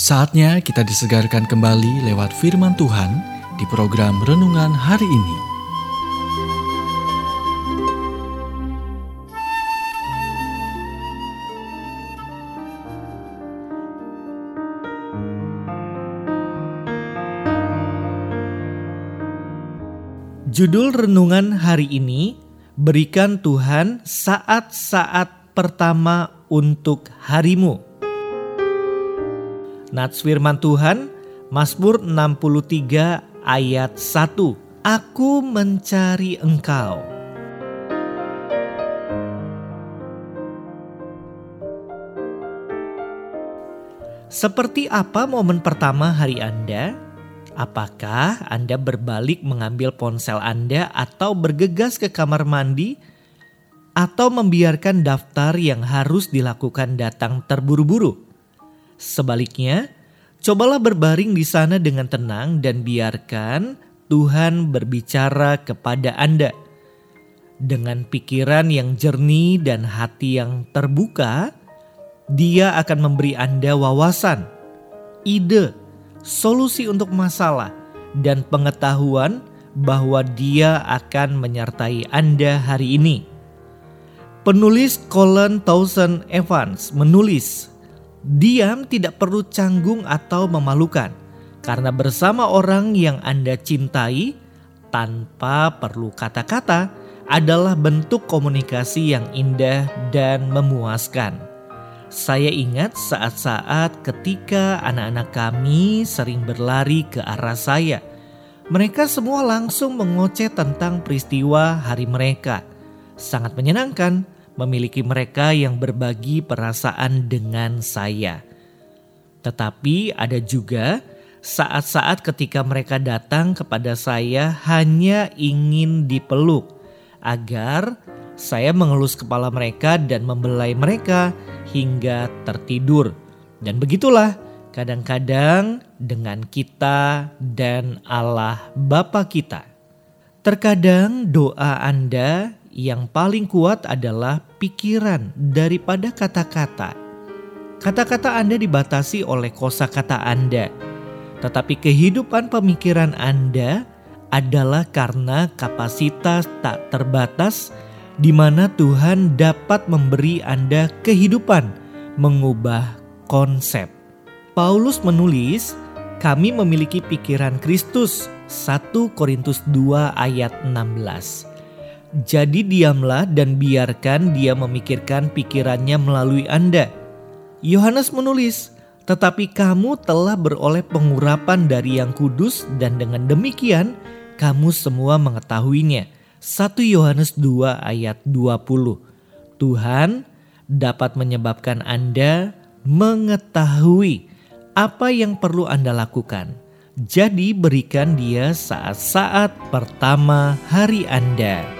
Saatnya kita disegarkan kembali lewat firman Tuhan di program renungan hari ini. Judul renungan hari ini berikan Tuhan saat-saat pertama untuk harimu. Nats firman Tuhan Mazmur 63 ayat 1. Aku mencari engkau. Seperti apa momen pertama hari Anda? Apakah Anda berbalik mengambil ponsel Anda atau bergegas ke kamar mandi atau membiarkan daftar yang harus dilakukan datang terburu-buru? Sebaliknya, cobalah berbaring di sana dengan tenang dan biarkan Tuhan berbicara kepada Anda. Dengan pikiran yang jernih dan hati yang terbuka, Dia akan memberi Anda wawasan, ide, solusi untuk masalah, dan pengetahuan bahwa Dia akan menyertai Anda hari ini. Penulis Colin Towson Evans menulis, "Diam tidak perlu canggung atau memalukan, karena bersama orang yang Anda cintai tanpa perlu kata-kata adalah bentuk komunikasi yang indah dan memuaskan." Saya ingat saat-saat ketika anak-anak kami sering berlari ke arah saya. Mereka semua langsung mengoceh tentang peristiwa hari mereka. Sangat menyenangkan memiliki mereka yang berbagi perasaan dengan saya. Tetapi ada juga saat-saat ketika mereka datang kepada saya hanya ingin dipeluk agar saya mengelus kepala mereka dan membelai mereka hingga tertidur. Dan begitulah kadang-kadang dengan kita dan Allah Bapa kita. Terkadang doa Anda yang paling kuat adalah pikiran daripada kata-kata. Kata-kata Anda dibatasi oleh kosakata Anda, tetapi kehidupan pemikiran Anda adalah karena kapasitas tak terbatas di mana Tuhan dapat memberi Anda kehidupan, mengubah konsep. Paulus menulis, kami memiliki pikiran Kristus. 1 Korintus 2 ayat 16. Jadi diamlah dan biarkan dia memikirkan pikirannya melalui Anda. Yohanes menulis, tetapi kamu telah beroleh pengurapan dari yang kudus dan dengan demikian kamu semua mengetahuinya 1 Yohanes 2 ayat 20. Tuhan dapat menyebabkan Anda mengetahui apa yang perlu Anda lakukan. Jadi berikan dia saat-saat pertama hari Anda.